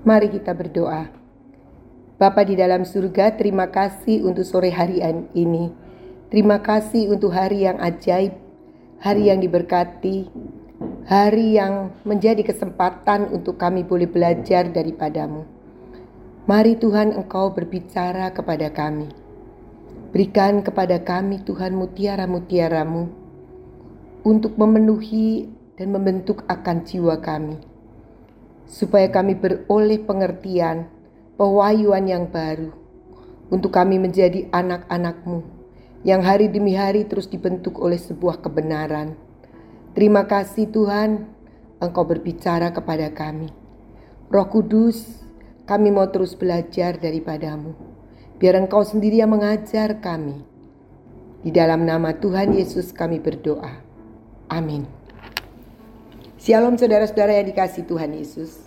Mari kita berdoa. Bapa di dalam surga, terima kasih untuk sore hari ini. Terima kasih untuk hari yang ajaib, hari yang diberkati, hari yang menjadi kesempatan untuk kami boleh belajar daripadamu. Mari Tuhan Engkau berbicara kepada kami. Berikan kepada kami Tuhan mutiara-mutiaramu untuk memenuhi dan membentuk akan jiwa kami supaya kami beroleh pengertian, pewahyuan yang baru, untuk kami menjadi anak-anakmu yang hari demi hari terus dibentuk oleh sebuah kebenaran. Terima kasih Tuhan, Engkau berbicara kepada kami. Roh Kudus, kami mau terus belajar daripadamu. Biar Engkau sendiri yang mengajar kami. Di dalam nama Tuhan Yesus kami berdoa. Amin. Shalom saudara-saudara yang dikasih Tuhan Yesus.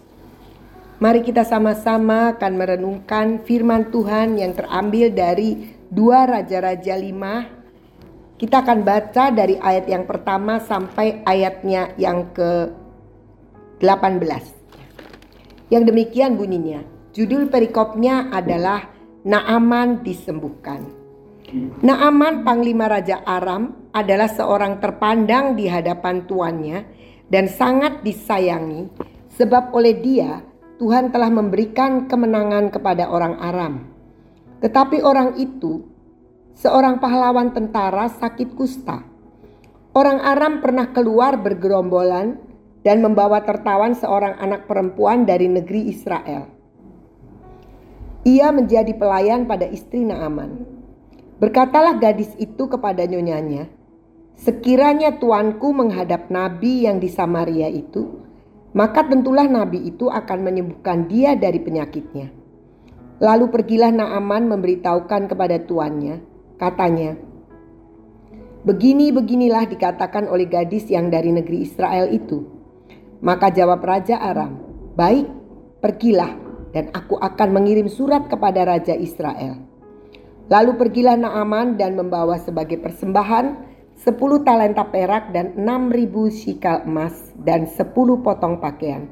Mari kita sama-sama akan merenungkan firman Tuhan yang terambil dari dua Raja-Raja 5. Kita akan baca dari ayat yang pertama sampai ayatnya yang ke 18. Yang demikian bunyinya. Judul perikopnya adalah Naaman disembuhkan. Naaman Panglima Raja Aram adalah seorang terpandang di hadapan tuannya dan sangat disayangi sebab oleh dia Tuhan telah memberikan kemenangan kepada orang Aram. Tetapi orang itu seorang pahlawan tentara sakit kusta. Orang Aram pernah keluar bergerombolan dan membawa tertawan seorang anak perempuan dari negeri Israel. Ia menjadi pelayan pada istri Naaman. Berkatalah gadis itu kepada nyonyanya, Sekiranya tuanku menghadap nabi yang di Samaria itu, maka tentulah nabi itu akan menyembuhkan dia dari penyakitnya. Lalu pergilah Naaman memberitahukan kepada tuannya, katanya, Begini-beginilah dikatakan oleh gadis yang dari negeri Israel itu. Maka jawab Raja Aram, Baik, pergilah dan aku akan mengirim surat kepada Raja Israel. Lalu pergilah Naaman dan membawa sebagai persembahan 10 talenta perak dan 6000 sikal emas dan 10 potong pakaian.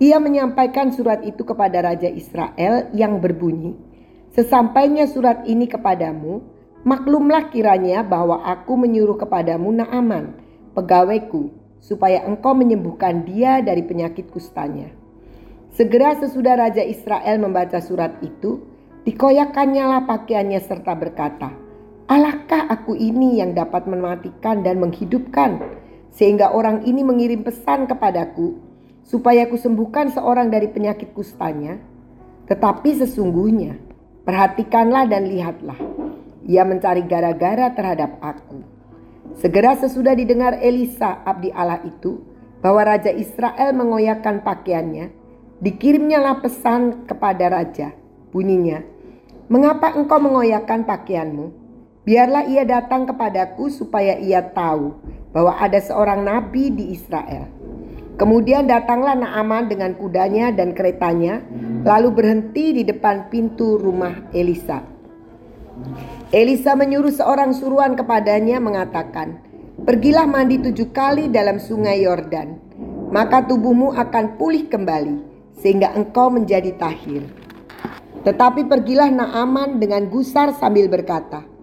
Ia menyampaikan surat itu kepada Raja Israel yang berbunyi, Sesampainya surat ini kepadamu, maklumlah kiranya bahwa aku menyuruh kepadamu Naaman, pegawaiku, supaya engkau menyembuhkan dia dari penyakit kustanya. Segera sesudah Raja Israel membaca surat itu, dikoyakannya lah pakaiannya serta berkata, Aku ini yang dapat mematikan dan menghidupkan, sehingga orang ini mengirim pesan kepadaku, supaya aku sembuhkan seorang dari penyakit kustanya? Tetapi sesungguhnya, perhatikanlah dan lihatlah, ia mencari gara-gara terhadap aku. Segera sesudah didengar Elisa, abdi Allah itu, bahwa Raja Israel mengoyakkan pakaiannya, dikirimnyalah pesan kepada Raja, bunyinya, Mengapa engkau mengoyakkan pakaianmu? Biarlah ia datang kepadaku supaya ia tahu bahwa ada seorang nabi di Israel. Kemudian datanglah Naaman dengan kudanya dan keretanya, lalu berhenti di depan pintu rumah Elisa. Elisa menyuruh seorang suruhan kepadanya mengatakan, Pergilah mandi tujuh kali dalam sungai Yordan, maka tubuhmu akan pulih kembali, sehingga engkau menjadi tahir. Tetapi pergilah Naaman dengan gusar sambil berkata,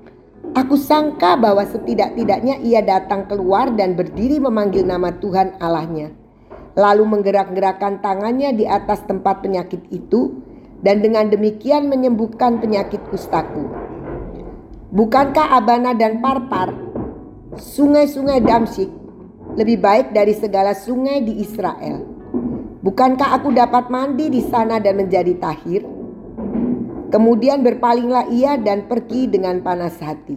Aku sangka bahwa setidak-tidaknya ia datang keluar dan berdiri memanggil nama Tuhan Allahnya. Lalu menggerak-gerakkan tangannya di atas tempat penyakit itu dan dengan demikian menyembuhkan penyakit kustaku. Bukankah Abana dan Parpar, sungai-sungai Damsik, lebih baik dari segala sungai di Israel? Bukankah aku dapat mandi di sana dan menjadi tahir? Kemudian berpalinglah ia dan pergi dengan panas hati.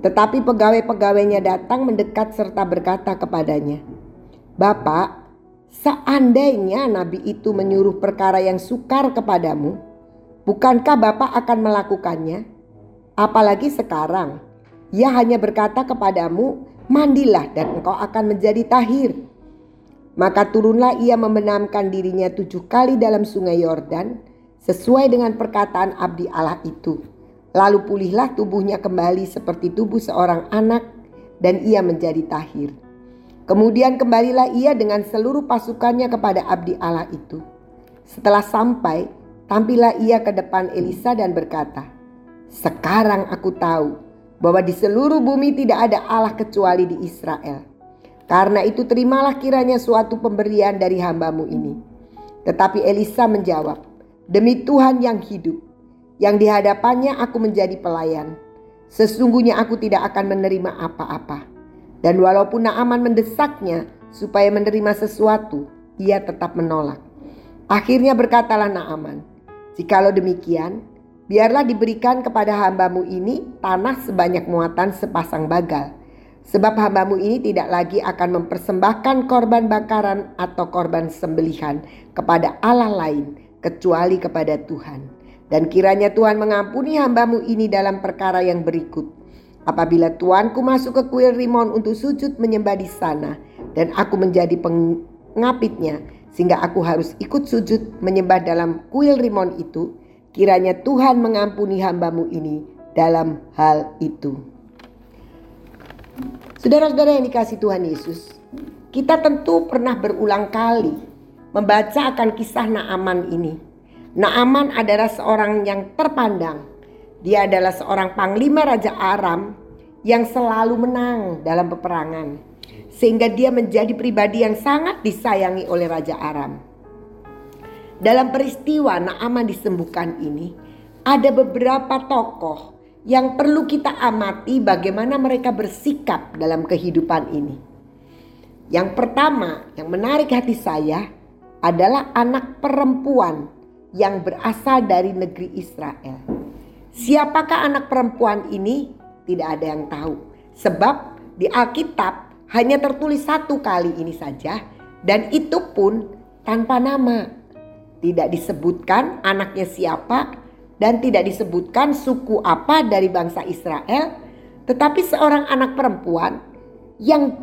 Tetapi pegawai-pegawainya datang mendekat serta berkata kepadanya, Bapak, seandainya nabi itu menyuruh perkara yang sukar kepadamu, bukankah Bapak akan melakukannya? Apalagi sekarang, ia hanya berkata kepadamu, mandilah dan engkau akan menjadi tahir. Maka turunlah ia membenamkan dirinya tujuh kali dalam sungai Yordan, sesuai dengan perkataan abdi Allah itu. Lalu pulihlah tubuhnya kembali seperti tubuh seorang anak dan ia menjadi tahir. Kemudian kembalilah ia dengan seluruh pasukannya kepada abdi Allah itu. Setelah sampai, tampillah ia ke depan Elisa dan berkata, "Sekarang aku tahu bahwa di seluruh bumi tidak ada Allah kecuali di Israel. Karena itu terimalah kiranya suatu pemberian dari hambamu ini." Tetapi Elisa menjawab, "Demi Tuhan yang hidup, yang di hadapannya aku menjadi pelayan, sesungguhnya aku tidak akan menerima apa-apa." Dan walaupun Naaman mendesaknya supaya menerima sesuatu, ia tetap menolak. Akhirnya berkatalah Naaman, Jikalau demikian, biarlah diberikan kepada hambamu ini tanah sebanyak muatan sepasang bagal. Sebab hambamu ini tidak lagi akan mempersembahkan korban bakaran atau korban sembelihan kepada Allah lain kecuali kepada Tuhan. Dan kiranya Tuhan mengampuni hambamu ini dalam perkara yang berikut. Apabila Tuanku masuk ke kuil Rimon untuk sujud menyembah di sana dan aku menjadi pengapitnya sehingga aku harus ikut sujud menyembah dalam kuil rimon itu, kiranya Tuhan mengampuni hambamu ini dalam hal itu. Saudara-saudara yang dikasih Tuhan Yesus, kita tentu pernah berulang kali membaca akan kisah Naaman ini. Naaman adalah seorang yang terpandang. Dia adalah seorang panglima Raja Aram yang selalu menang dalam peperangan sehingga dia menjadi pribadi yang sangat disayangi oleh Raja Aram. Dalam peristiwa Naaman disembuhkan ini, ada beberapa tokoh yang perlu kita amati bagaimana mereka bersikap dalam kehidupan ini. Yang pertama yang menarik hati saya adalah anak perempuan yang berasal dari negeri Israel. Siapakah anak perempuan ini? Tidak ada yang tahu. Sebab di Alkitab hanya tertulis satu kali ini saja dan itu pun tanpa nama. Tidak disebutkan anaknya siapa dan tidak disebutkan suku apa dari bangsa Israel, tetapi seorang anak perempuan yang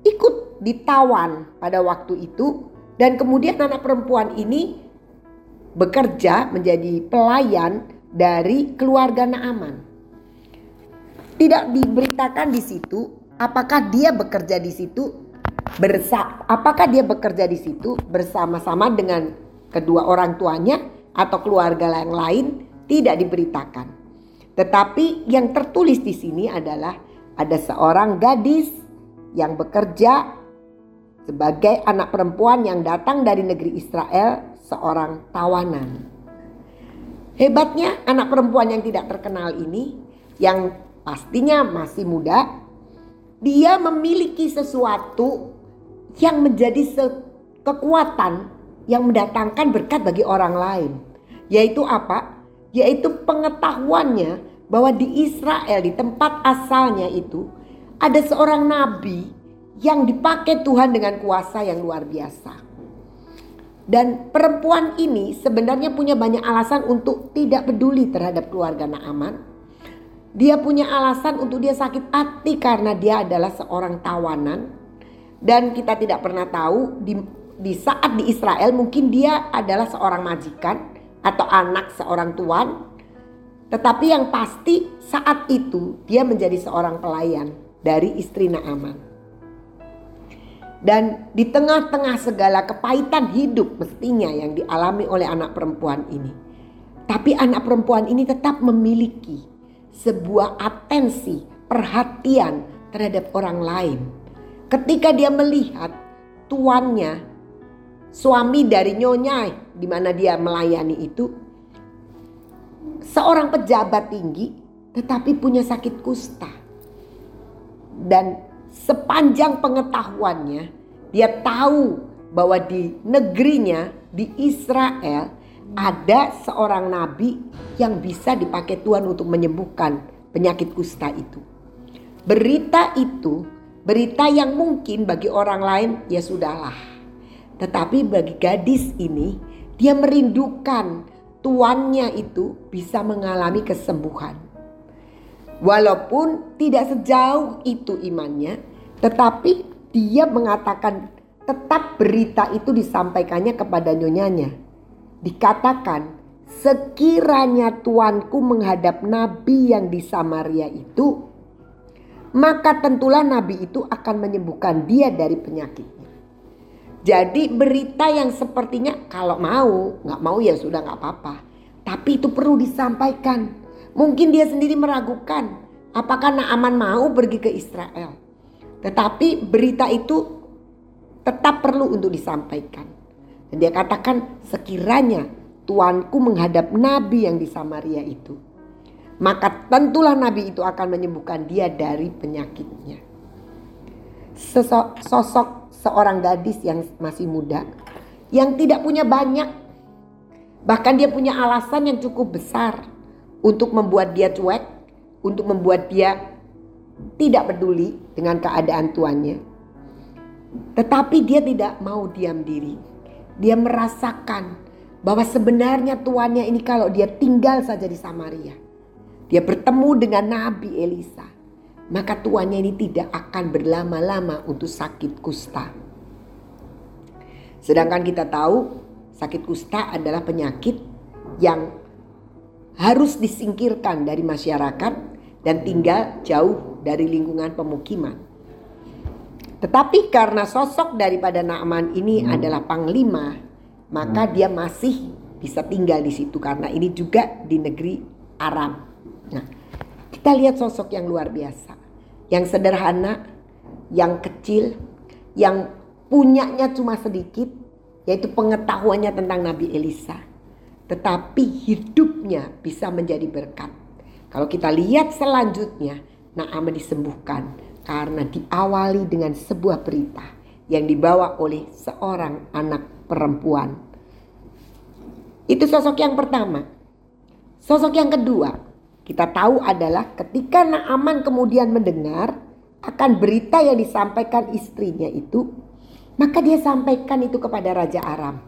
ikut ditawan pada waktu itu dan kemudian anak perempuan ini bekerja menjadi pelayan dari keluarga Naaman. Tidak diberitakan di situ apakah dia bekerja di situ bersa apakah dia bekerja di situ bersama-sama dengan kedua orang tuanya atau keluarga yang lain tidak diberitakan. Tetapi yang tertulis di sini adalah ada seorang gadis yang bekerja sebagai anak perempuan yang datang dari negeri Israel, seorang tawanan. Hebatnya anak perempuan yang tidak terkenal ini yang pastinya masih muda dia memiliki sesuatu yang menjadi kekuatan yang mendatangkan berkat bagi orang lain. Yaitu apa? Yaitu pengetahuannya bahwa di Israel di tempat asalnya itu ada seorang nabi yang dipakai Tuhan dengan kuasa yang luar biasa. Dan perempuan ini sebenarnya punya banyak alasan untuk tidak peduli terhadap keluarga Naaman dia punya alasan untuk dia sakit hati karena dia adalah seorang tawanan. Dan kita tidak pernah tahu di, di saat di Israel mungkin dia adalah seorang majikan atau anak seorang tuan. Tetapi yang pasti saat itu dia menjadi seorang pelayan dari istri Naaman. Dan di tengah-tengah segala kepahitan hidup mestinya yang dialami oleh anak perempuan ini. Tapi anak perempuan ini tetap memiliki sebuah atensi, perhatian terhadap orang lain. Ketika dia melihat tuannya, suami dari nyonya di mana dia melayani itu, seorang pejabat tinggi tetapi punya sakit kusta. Dan sepanjang pengetahuannya, dia tahu bahwa di negerinya, di Israel, ada seorang nabi yang bisa dipakai Tuhan untuk menyembuhkan penyakit kusta itu. Berita itu, berita yang mungkin bagi orang lain ya sudahlah. Tetapi bagi gadis ini, dia merindukan tuannya itu bisa mengalami kesembuhan. Walaupun tidak sejauh itu imannya, tetapi dia mengatakan tetap berita itu disampaikannya kepada nyonyanya dikatakan sekiranya tuanku menghadap nabi yang di Samaria itu maka tentulah nabi itu akan menyembuhkan dia dari penyakitnya. Jadi berita yang sepertinya kalau mau, nggak mau ya sudah nggak apa-apa. Tapi itu perlu disampaikan. Mungkin dia sendiri meragukan apakah Naaman mau pergi ke Israel. Tetapi berita itu tetap perlu untuk disampaikan. Dan dia katakan sekiranya tuanku menghadap nabi yang di Samaria itu. Maka tentulah nabi itu akan menyembuhkan dia dari penyakitnya. Sosok, sosok seorang gadis yang masih muda yang tidak punya banyak bahkan dia punya alasan yang cukup besar untuk membuat dia cuek untuk membuat dia tidak peduli dengan keadaan tuannya tetapi dia tidak mau diam diri dia merasakan bahwa sebenarnya tuannya ini kalau dia tinggal saja di Samaria dia bertemu dengan Nabi Elisa maka tuannya ini tidak akan berlama-lama untuk sakit kusta. Sedangkan kita tahu sakit kusta adalah penyakit yang harus disingkirkan dari masyarakat dan tinggal jauh dari lingkungan pemukiman. Tetapi karena sosok daripada Naaman ini adalah panglima, maka dia masih bisa tinggal di situ karena ini juga di negeri Aram. Nah, kita lihat sosok yang luar biasa yang sederhana, yang kecil, yang punyanya cuma sedikit, yaitu pengetahuannya tentang Nabi Elisa. Tetapi hidupnya bisa menjadi berkat. Kalau kita lihat selanjutnya, Naaman disembuhkan karena diawali dengan sebuah berita yang dibawa oleh seorang anak perempuan. Itu sosok yang pertama. Sosok yang kedua, kita tahu adalah ketika Naaman kemudian mendengar akan berita yang disampaikan istrinya itu, maka dia sampaikan itu kepada Raja Aram.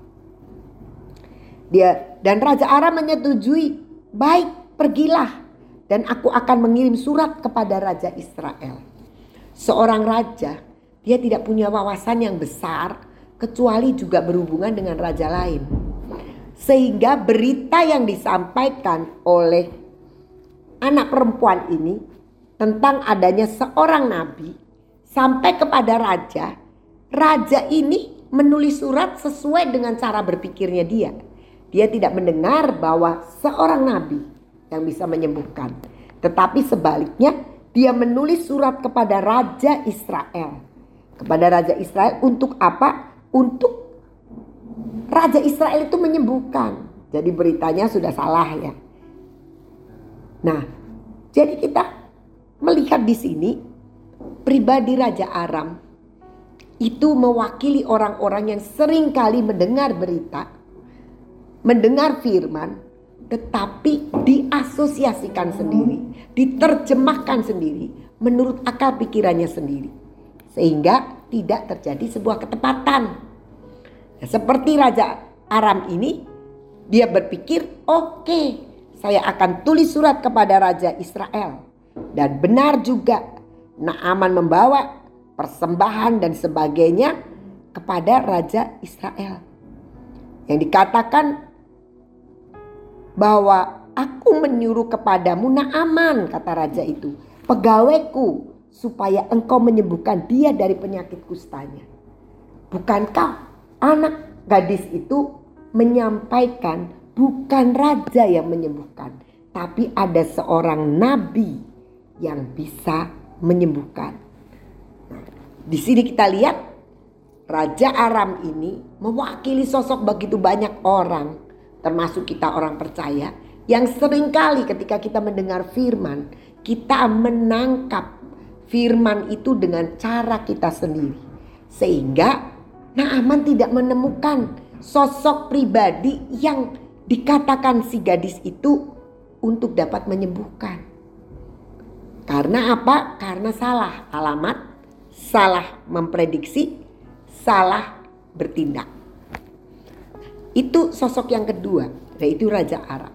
Dia dan Raja Aram menyetujui, "Baik, pergilah dan aku akan mengirim surat kepada Raja Israel." Seorang raja, dia tidak punya wawasan yang besar kecuali juga berhubungan dengan raja lain. Sehingga berita yang disampaikan oleh anak perempuan ini tentang adanya seorang nabi sampai kepada raja. Raja ini menulis surat sesuai dengan cara berpikirnya dia. Dia tidak mendengar bahwa seorang nabi yang bisa menyembuhkan. Tetapi sebaliknya dia menulis surat kepada Raja Israel. Kepada Raja Israel untuk apa? Untuk Raja Israel itu menyembuhkan. Jadi beritanya sudah salah ya. Nah, jadi kita melihat di sini pribadi Raja Aram itu mewakili orang-orang yang sering kali mendengar berita, mendengar firman, tetapi diasosiasikan sendiri, diterjemahkan sendiri menurut akal pikirannya sendiri. Sehingga tidak terjadi sebuah ketepatan. Nah, seperti Raja Aram ini, dia berpikir, oke, okay, saya akan tulis surat kepada Raja Israel. Dan benar juga Naaman membawa persembahan dan sebagainya kepada Raja Israel. Yang dikatakan bahwa aku menyuruh kepadamu Naaman kata raja itu. Pegawaiku supaya engkau menyembuhkan dia dari penyakit kustanya. Bukankah anak gadis itu menyampaikan bukan raja yang menyembuhkan, tapi ada seorang nabi yang bisa menyembuhkan. Nah, di sini kita lihat Raja Aram ini mewakili sosok begitu banyak orang, termasuk kita orang percaya, yang sering kali ketika kita mendengar firman, kita menangkap firman itu dengan cara kita sendiri. Sehingga Naaman tidak menemukan sosok pribadi yang dikatakan si gadis itu untuk dapat menyembuhkan. Karena apa? Karena salah alamat, salah memprediksi, salah bertindak. Itu sosok yang kedua, yaitu Raja Arab.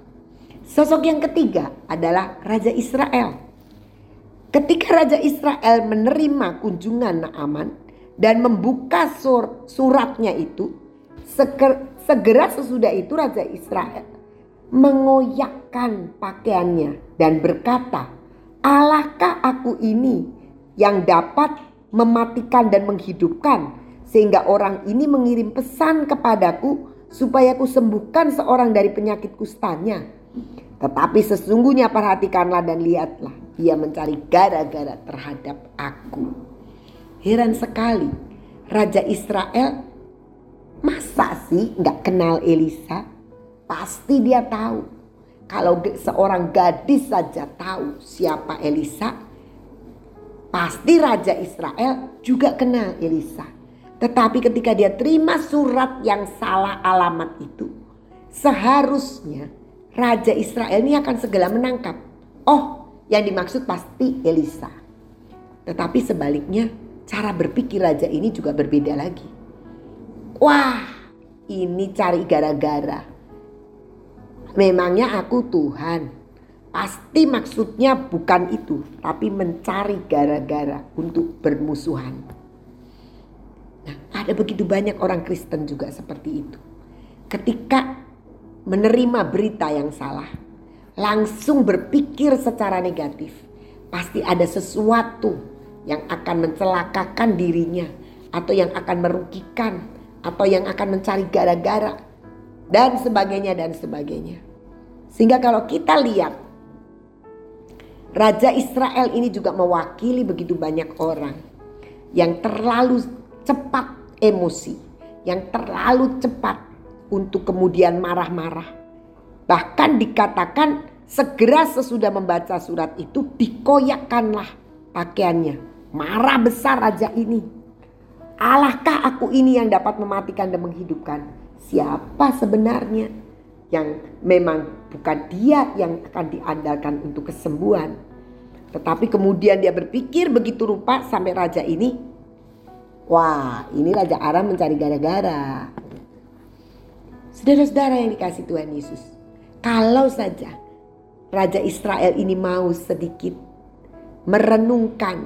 Sosok yang ketiga adalah Raja Israel. Ketika Raja Israel menerima kunjungan Naaman dan membuka sur suratnya itu, Segera sesudah itu Raja Israel mengoyakkan pakaiannya dan berkata, Alahkah aku ini yang dapat mematikan dan menghidupkan sehingga orang ini mengirim pesan kepadaku supaya ku sembuhkan seorang dari penyakit kustanya. Tetapi sesungguhnya perhatikanlah dan lihatlah, ia mencari gara-gara terhadap aku. Heran sekali, Raja Israel masa sih nggak kenal Elisa? Pasti dia tahu. Kalau seorang gadis saja tahu siapa Elisa, pasti Raja Israel juga kenal Elisa. Tetapi ketika dia terima surat yang salah alamat itu, seharusnya Raja Israel ini akan segera menangkap. Oh, yang dimaksud pasti Elisa. Tetapi sebaliknya, cara berpikir raja ini juga berbeda lagi. Wah, ini cari gara-gara. Memangnya aku Tuhan. Pasti maksudnya bukan itu, tapi mencari gara-gara untuk bermusuhan. Ada begitu banyak orang Kristen juga seperti itu. Ketika menerima berita yang salah, langsung berpikir secara negatif, pasti ada sesuatu yang akan mencelakakan dirinya atau yang akan merugikan atau yang akan mencari gara-gara dan sebagainya dan sebagainya. Sehingga kalau kita lihat Raja Israel ini juga mewakili begitu banyak orang yang terlalu cepat emosi, yang terlalu cepat untuk kemudian marah-marah. Bahkan dikatakan segera sesudah membaca surat itu dikoyakkanlah pakaiannya. Marah besar raja ini. Alahkah aku ini yang dapat mematikan dan menghidupkan? Siapa sebenarnya yang memang bukan dia yang akan diandalkan untuk kesembuhan. Tetapi kemudian dia berpikir begitu rupa sampai raja ini Wah, ini Raja Aram mencari gara-gara. Saudara-saudara yang dikasih Tuhan Yesus. Kalau saja Raja Israel ini mau sedikit merenungkan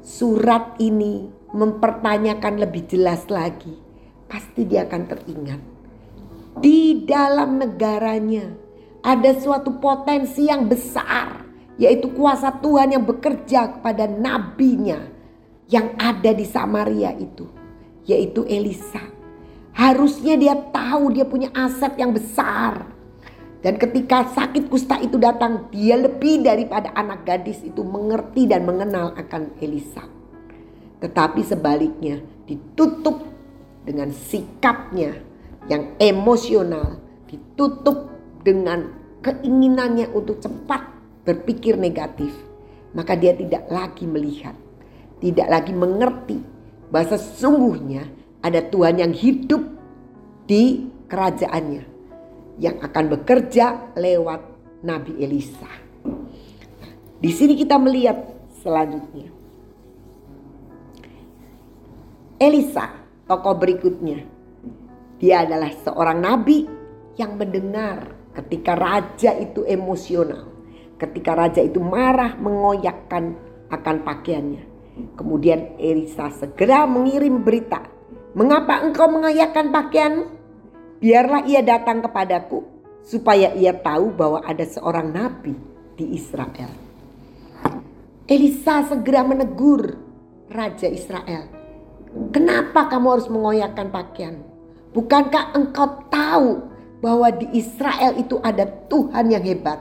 surat ini, mempertanyakan lebih jelas lagi, pasti dia akan teringat. Di dalam negaranya ada suatu potensi yang besar, yaitu kuasa Tuhan yang bekerja kepada nabinya yang ada di Samaria itu, yaitu Elisa. Harusnya dia tahu dia punya aset yang besar. Dan ketika sakit kusta itu datang, dia lebih daripada anak gadis itu mengerti dan mengenal akan Elisa. Tetapi sebaliknya ditutup dengan sikapnya yang emosional, ditutup dengan keinginannya untuk cepat berpikir negatif, maka dia tidak lagi melihat tidak lagi mengerti bahwa sesungguhnya ada Tuhan yang hidup di kerajaannya yang akan bekerja lewat Nabi Elisa. Di sini kita melihat selanjutnya. Elisa, tokoh berikutnya. Dia adalah seorang nabi yang mendengar ketika raja itu emosional. Ketika raja itu marah mengoyakkan akan pakaiannya. Kemudian Elisa segera mengirim berita. Mengapa engkau mengayakan pakaian? Biarlah ia datang kepadaku supaya ia tahu bahwa ada seorang nabi di Israel. Elisa segera menegur Raja Israel. Kenapa kamu harus mengoyakkan pakaian? Bukankah engkau tahu bahwa di Israel itu ada Tuhan yang hebat?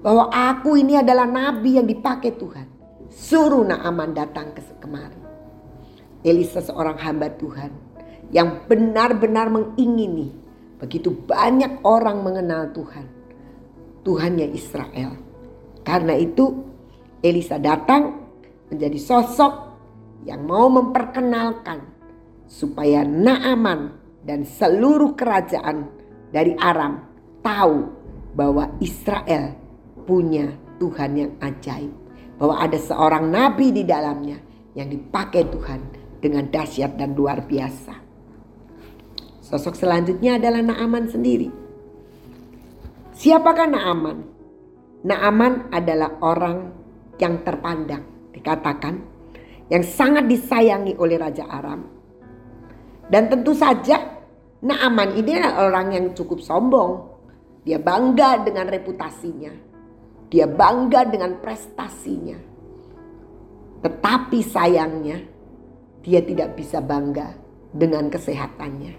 Bahwa aku ini adalah nabi yang dipakai Tuhan. Suruh Naaman datang ke kemari. Elisa seorang hamba Tuhan yang benar-benar mengingini begitu banyak orang mengenal Tuhan. Tuhannya Israel. Karena itu Elisa datang menjadi sosok yang mau memperkenalkan supaya Naaman dan seluruh kerajaan dari Aram tahu bahwa Israel punya Tuhan yang ajaib bahwa ada seorang nabi di dalamnya yang dipakai Tuhan dengan dahsyat dan luar biasa. Sosok selanjutnya adalah Naaman sendiri. Siapakah Naaman? Naaman adalah orang yang terpandang, dikatakan, yang sangat disayangi oleh Raja Aram. Dan tentu saja Naaman ini adalah orang yang cukup sombong. Dia bangga dengan reputasinya. Dia bangga dengan prestasinya. Tetapi sayangnya dia tidak bisa bangga dengan kesehatannya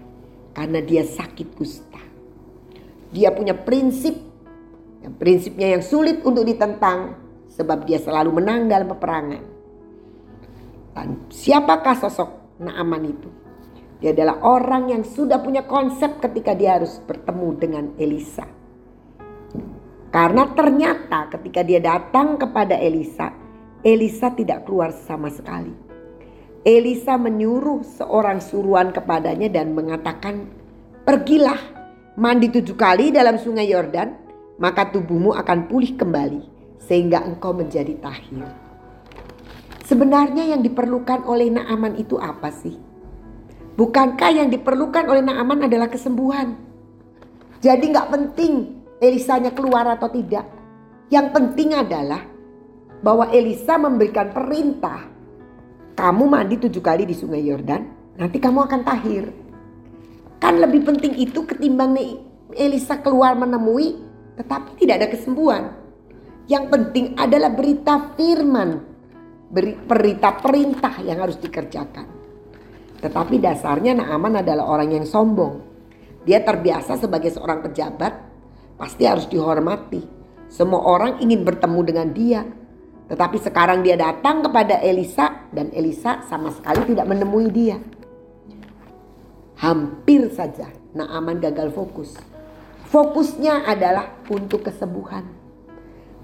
karena dia sakit kusta. Dia punya prinsip, yang prinsipnya yang sulit untuk ditentang sebab dia selalu menang dalam peperangan. Dan siapakah sosok Naaman itu? Dia adalah orang yang sudah punya konsep ketika dia harus bertemu dengan Elisa. Karena ternyata ketika dia datang kepada Elisa, Elisa tidak keluar sama sekali. Elisa menyuruh seorang suruhan kepadanya dan mengatakan, "Pergilah, mandi tujuh kali dalam sungai Yordan, maka tubuhmu akan pulih kembali, sehingga engkau menjadi tahir." Sebenarnya yang diperlukan oleh Naaman itu apa sih? Bukankah yang diperlukan oleh Naaman adalah kesembuhan? Jadi nggak penting Elisanya keluar atau tidak. Yang penting adalah bahwa Elisa memberikan perintah. Kamu mandi tujuh kali di sungai Yordan, nanti kamu akan tahir. Kan lebih penting itu ketimbang Elisa keluar menemui tetapi tidak ada kesembuhan. Yang penting adalah berita firman, berita perintah yang harus dikerjakan. Tetapi dasarnya Naaman adalah orang yang sombong. Dia terbiasa sebagai seorang pejabat, pasti harus dihormati. Semua orang ingin bertemu dengan dia. Tetapi sekarang dia datang kepada Elisa dan Elisa sama sekali tidak menemui dia. Hampir saja Naaman gagal fokus. Fokusnya adalah untuk kesembuhan.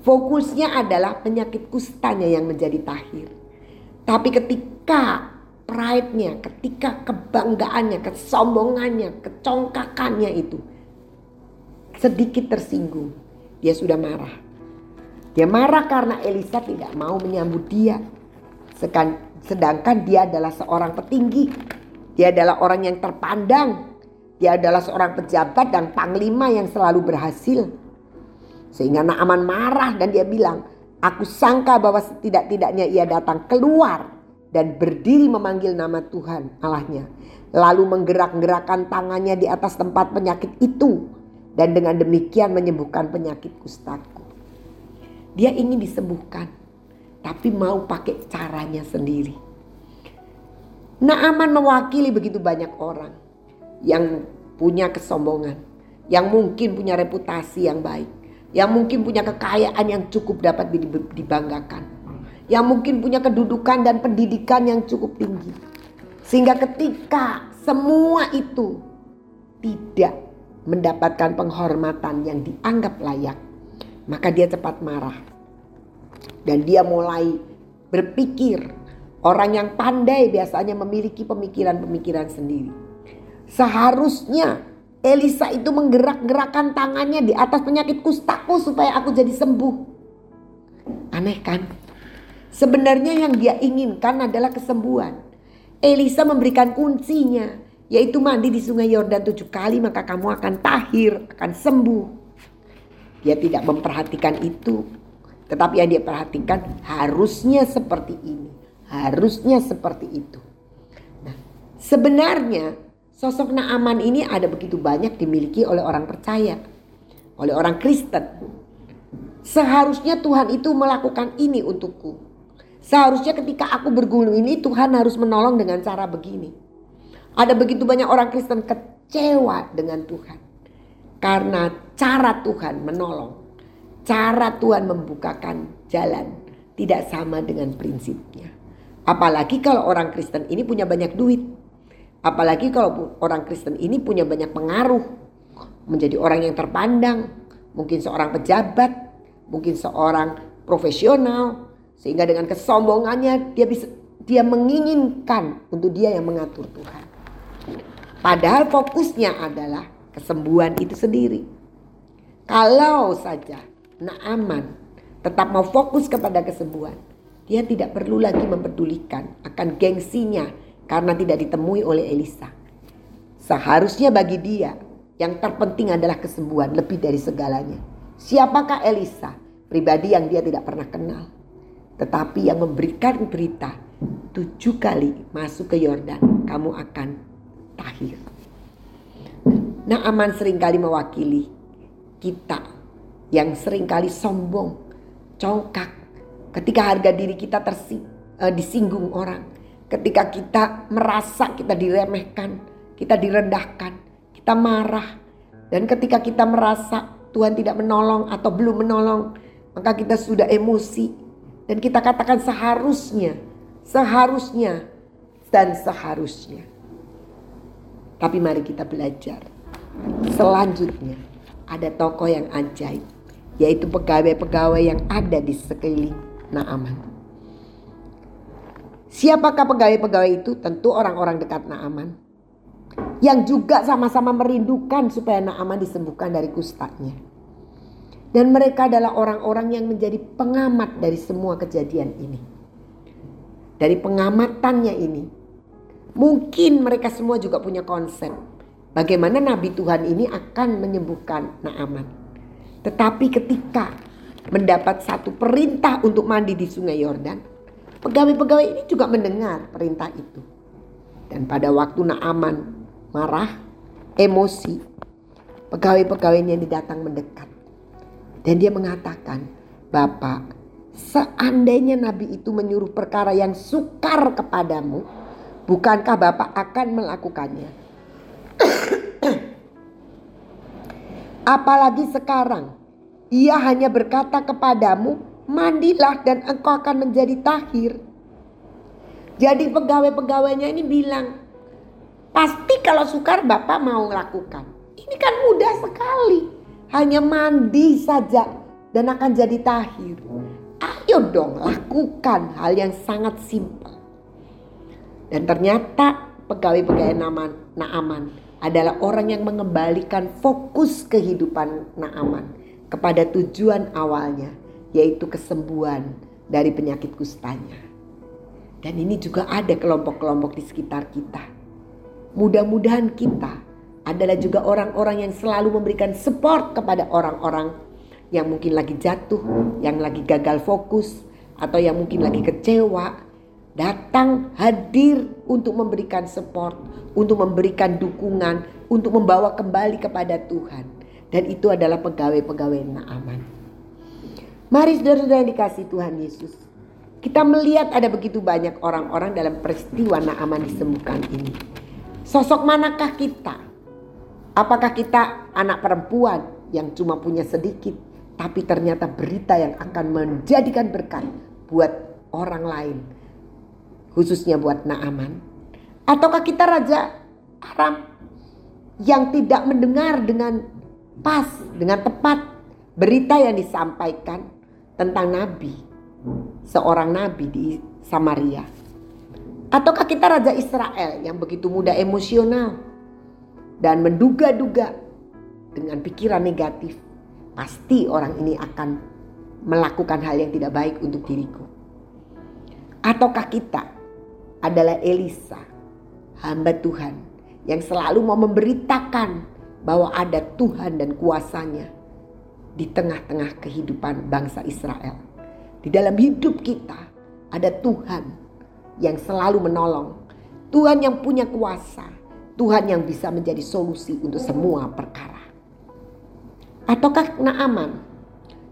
Fokusnya adalah penyakit kustanya yang menjadi tahir. Tapi ketika pride-nya, ketika kebanggaannya, kesombongannya, kecongkakannya itu sedikit tersinggung, dia sudah marah. Dia marah karena Elisa tidak mau menyambut dia. Sedangkan dia adalah seorang petinggi. Dia adalah orang yang terpandang. Dia adalah seorang pejabat dan panglima yang selalu berhasil. Sehingga Naaman marah dan dia bilang, Aku sangka bahwa setidak-tidaknya ia datang keluar dan berdiri memanggil nama Tuhan Allahnya. Lalu menggerak-gerakkan tangannya di atas tempat penyakit itu. Dan dengan demikian menyembuhkan penyakit kustaku. Dia ingin disembuhkan, tapi mau pakai caranya sendiri. Naaman mewakili begitu banyak orang yang punya kesombongan, yang mungkin punya reputasi yang baik, yang mungkin punya kekayaan yang cukup dapat dibanggakan, yang mungkin punya kedudukan dan pendidikan yang cukup tinggi. Sehingga ketika semua itu tidak mendapatkan penghormatan yang dianggap layak, maka dia cepat marah. Dan dia mulai berpikir. Orang yang pandai biasanya memiliki pemikiran-pemikiran sendiri. Seharusnya Elisa itu menggerak-gerakkan tangannya di atas penyakit kustaku supaya aku jadi sembuh. Aneh kan? Sebenarnya yang dia inginkan adalah kesembuhan. Elisa memberikan kuncinya, yaitu mandi di sungai Yordan tujuh kali maka kamu akan tahir, akan sembuh. Dia tidak memperhatikan itu. Tetapi yang dia perhatikan harusnya seperti ini. Harusnya seperti itu. Nah, sebenarnya sosok Naaman ini ada begitu banyak dimiliki oleh orang percaya. Oleh orang Kristen. Seharusnya Tuhan itu melakukan ini untukku. Seharusnya ketika aku bergulung ini Tuhan harus menolong dengan cara begini. Ada begitu banyak orang Kristen kecewa dengan Tuhan. Karena cara Tuhan menolong, cara Tuhan membukakan jalan tidak sama dengan prinsipnya. Apalagi kalau orang Kristen ini punya banyak duit. Apalagi kalau orang Kristen ini punya banyak pengaruh. Menjadi orang yang terpandang. Mungkin seorang pejabat. Mungkin seorang profesional. Sehingga dengan kesombongannya dia bisa dia menginginkan untuk dia yang mengatur Tuhan. Padahal fokusnya adalah kesembuhan itu sendiri. Kalau saja Naaman tetap mau fokus kepada kesembuhan, dia tidak perlu lagi mempedulikan akan gengsinya karena tidak ditemui oleh Elisa. Seharusnya bagi dia yang terpenting adalah kesembuhan lebih dari segalanya. Siapakah Elisa? Pribadi yang dia tidak pernah kenal. Tetapi yang memberikan berita tujuh kali masuk ke Yordan, kamu akan tahir. Nah aman sering kali mewakili kita yang sering kali sombong, congkak. Ketika harga diri kita tersi, uh, disinggung orang. ketika kita merasa kita diremehkan, kita direndahkan, kita marah. Dan ketika kita merasa Tuhan tidak menolong atau belum menolong, maka kita sudah emosi. Dan kita katakan seharusnya, seharusnya, dan seharusnya. Tapi mari kita belajar. Selanjutnya ada tokoh yang ajaib. Yaitu pegawai-pegawai yang ada di sekeliling Naaman. Siapakah pegawai-pegawai itu? Tentu orang-orang dekat Naaman. Yang juga sama-sama merindukan supaya Naaman disembuhkan dari kustanya. Dan mereka adalah orang-orang yang menjadi pengamat dari semua kejadian ini. Dari pengamatannya ini. Mungkin mereka semua juga punya konsep. Bagaimana Nabi Tuhan ini akan menyembuhkan Naaman. Tetapi ketika mendapat satu perintah untuk mandi di sungai Yordan Pegawai-pegawai ini juga mendengar perintah itu. Dan pada waktu Naaman marah, emosi, pegawai-pegawainya ini datang mendekat. Dan dia mengatakan, Bapak, seandainya Nabi itu menyuruh perkara yang sukar kepadamu, bukankah Bapak akan melakukannya? Apalagi sekarang, ia hanya berkata kepadamu, mandilah dan engkau akan menjadi tahir. Jadi pegawai-pegawainya ini bilang, pasti kalau sukar Bapak mau lakukan. Ini kan mudah sekali. Hanya mandi saja dan akan jadi tahir. Ayo dong lakukan hal yang sangat simpel. Dan ternyata pegawai-pegawai Naaman, Naaman adalah orang yang mengembalikan fokus kehidupan Naaman kepada tujuan awalnya yaitu kesembuhan dari penyakit kustanya. Dan ini juga ada kelompok-kelompok di sekitar kita. Mudah-mudahan kita adalah juga orang-orang yang selalu memberikan support kepada orang-orang yang mungkin lagi jatuh, yang lagi gagal fokus, atau yang mungkin lagi kecewa. Datang hadir untuk memberikan support, untuk memberikan dukungan, untuk membawa kembali kepada Tuhan. Dan itu adalah pegawai-pegawai Naaman. Mari saudara-saudara yang dikasih Tuhan Yesus. Kita melihat ada begitu banyak orang-orang dalam peristiwa Naaman disembuhkan ini. Sosok manakah kita? Apakah kita anak perempuan yang cuma punya sedikit, tapi ternyata berita yang akan menjadikan berkat buat orang lain, khususnya buat Naaman? Ataukah kita raja Aram yang tidak mendengar dengan pas, dengan tepat berita yang disampaikan tentang nabi, seorang nabi di Samaria. Ataukah kita raja Israel yang begitu mudah emosional dan menduga-duga dengan pikiran negatif, pasti orang ini akan melakukan hal yang tidak baik untuk diriku. Ataukah kita adalah Elisa, hamba Tuhan yang selalu mau memberitakan bahwa ada Tuhan dan kuasanya di tengah-tengah kehidupan bangsa Israel. Di dalam hidup kita ada Tuhan yang selalu menolong, Tuhan yang punya kuasa, Tuhan yang bisa menjadi solusi untuk semua perkara. Ataukah Naaman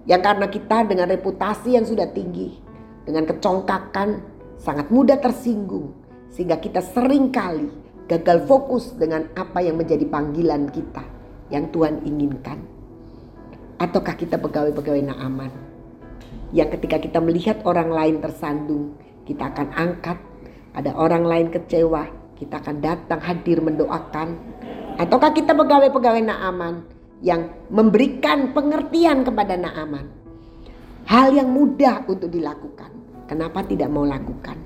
yang karena kita dengan reputasi yang sudah tinggi, dengan kecongkakan sangat mudah tersinggung sehingga kita sering kali gagal fokus dengan apa yang menjadi panggilan kita yang Tuhan inginkan. Ataukah kita pegawai-pegawai Naaman? Yang ketika kita melihat orang lain tersandung, kita akan angkat. Ada orang lain kecewa, kita akan datang hadir mendoakan. Ataukah kita pegawai-pegawai Naaman yang memberikan pengertian kepada Naaman? Hal yang mudah untuk dilakukan. Kenapa tidak mau lakukan?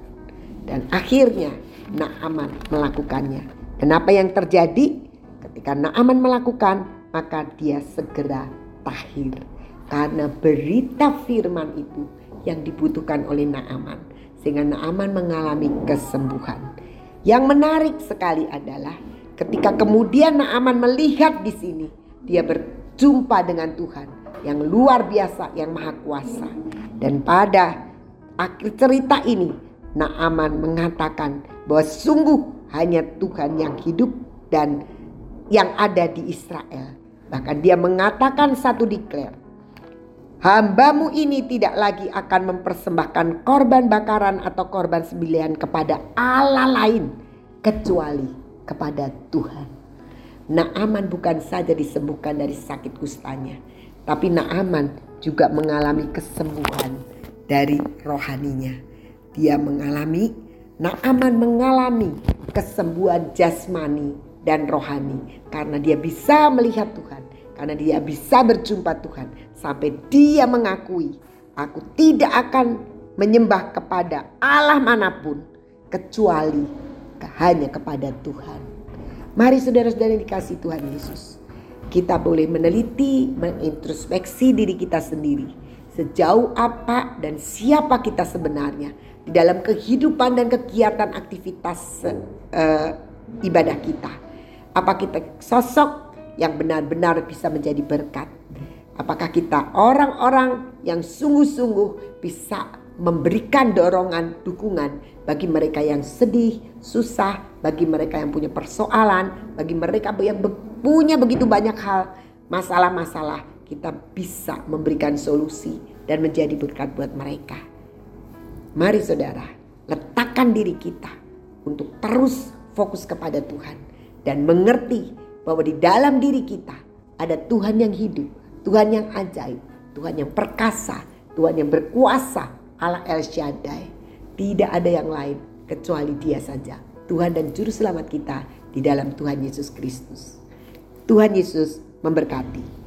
Dan akhirnya Naaman melakukannya. Kenapa yang terjadi? Ketika Naaman melakukan, maka dia segera tahir. Karena berita firman itu yang dibutuhkan oleh Naaman. Sehingga Naaman mengalami kesembuhan. Yang menarik sekali adalah ketika kemudian Naaman melihat di sini. Dia berjumpa dengan Tuhan yang luar biasa, yang maha kuasa. Dan pada akhir cerita ini Naaman mengatakan bahwa sungguh hanya Tuhan yang hidup dan yang ada di Israel Bahkan dia mengatakan satu declare. Hambamu ini tidak lagi akan mempersembahkan korban bakaran atau korban sembelihan kepada Allah lain kecuali kepada Tuhan. Naaman bukan saja disembuhkan dari sakit kustanya, tapi Naaman juga mengalami kesembuhan dari rohaninya. Dia mengalami, Naaman mengalami kesembuhan jasmani dan rohani karena dia bisa melihat Tuhan karena dia bisa berjumpa Tuhan sampai dia mengakui, aku tidak akan menyembah kepada Allah mana pun kecuali hanya kepada Tuhan. Mari saudara-saudara yang dikasih Tuhan Yesus. Kita boleh meneliti, mengintrospeksi diri kita sendiri. Sejauh apa dan siapa kita sebenarnya di dalam kehidupan dan kegiatan aktivitas uh, ibadah kita. Apa kita sosok yang benar-benar bisa menjadi berkat. Apakah kita orang-orang yang sungguh-sungguh bisa memberikan dorongan, dukungan bagi mereka yang sedih, susah, bagi mereka yang punya persoalan, bagi mereka yang punya begitu banyak hal, masalah-masalah, kita bisa memberikan solusi dan menjadi berkat buat mereka. Mari saudara, letakkan diri kita untuk terus fokus kepada Tuhan dan mengerti bahwa di dalam diri kita ada Tuhan yang hidup, Tuhan yang ajaib, Tuhan yang perkasa, Tuhan yang berkuasa, Allah El Shaddai. Tidak ada yang lain kecuali Dia saja. Tuhan dan Juru Selamat kita di dalam Tuhan Yesus Kristus. Tuhan Yesus memberkati.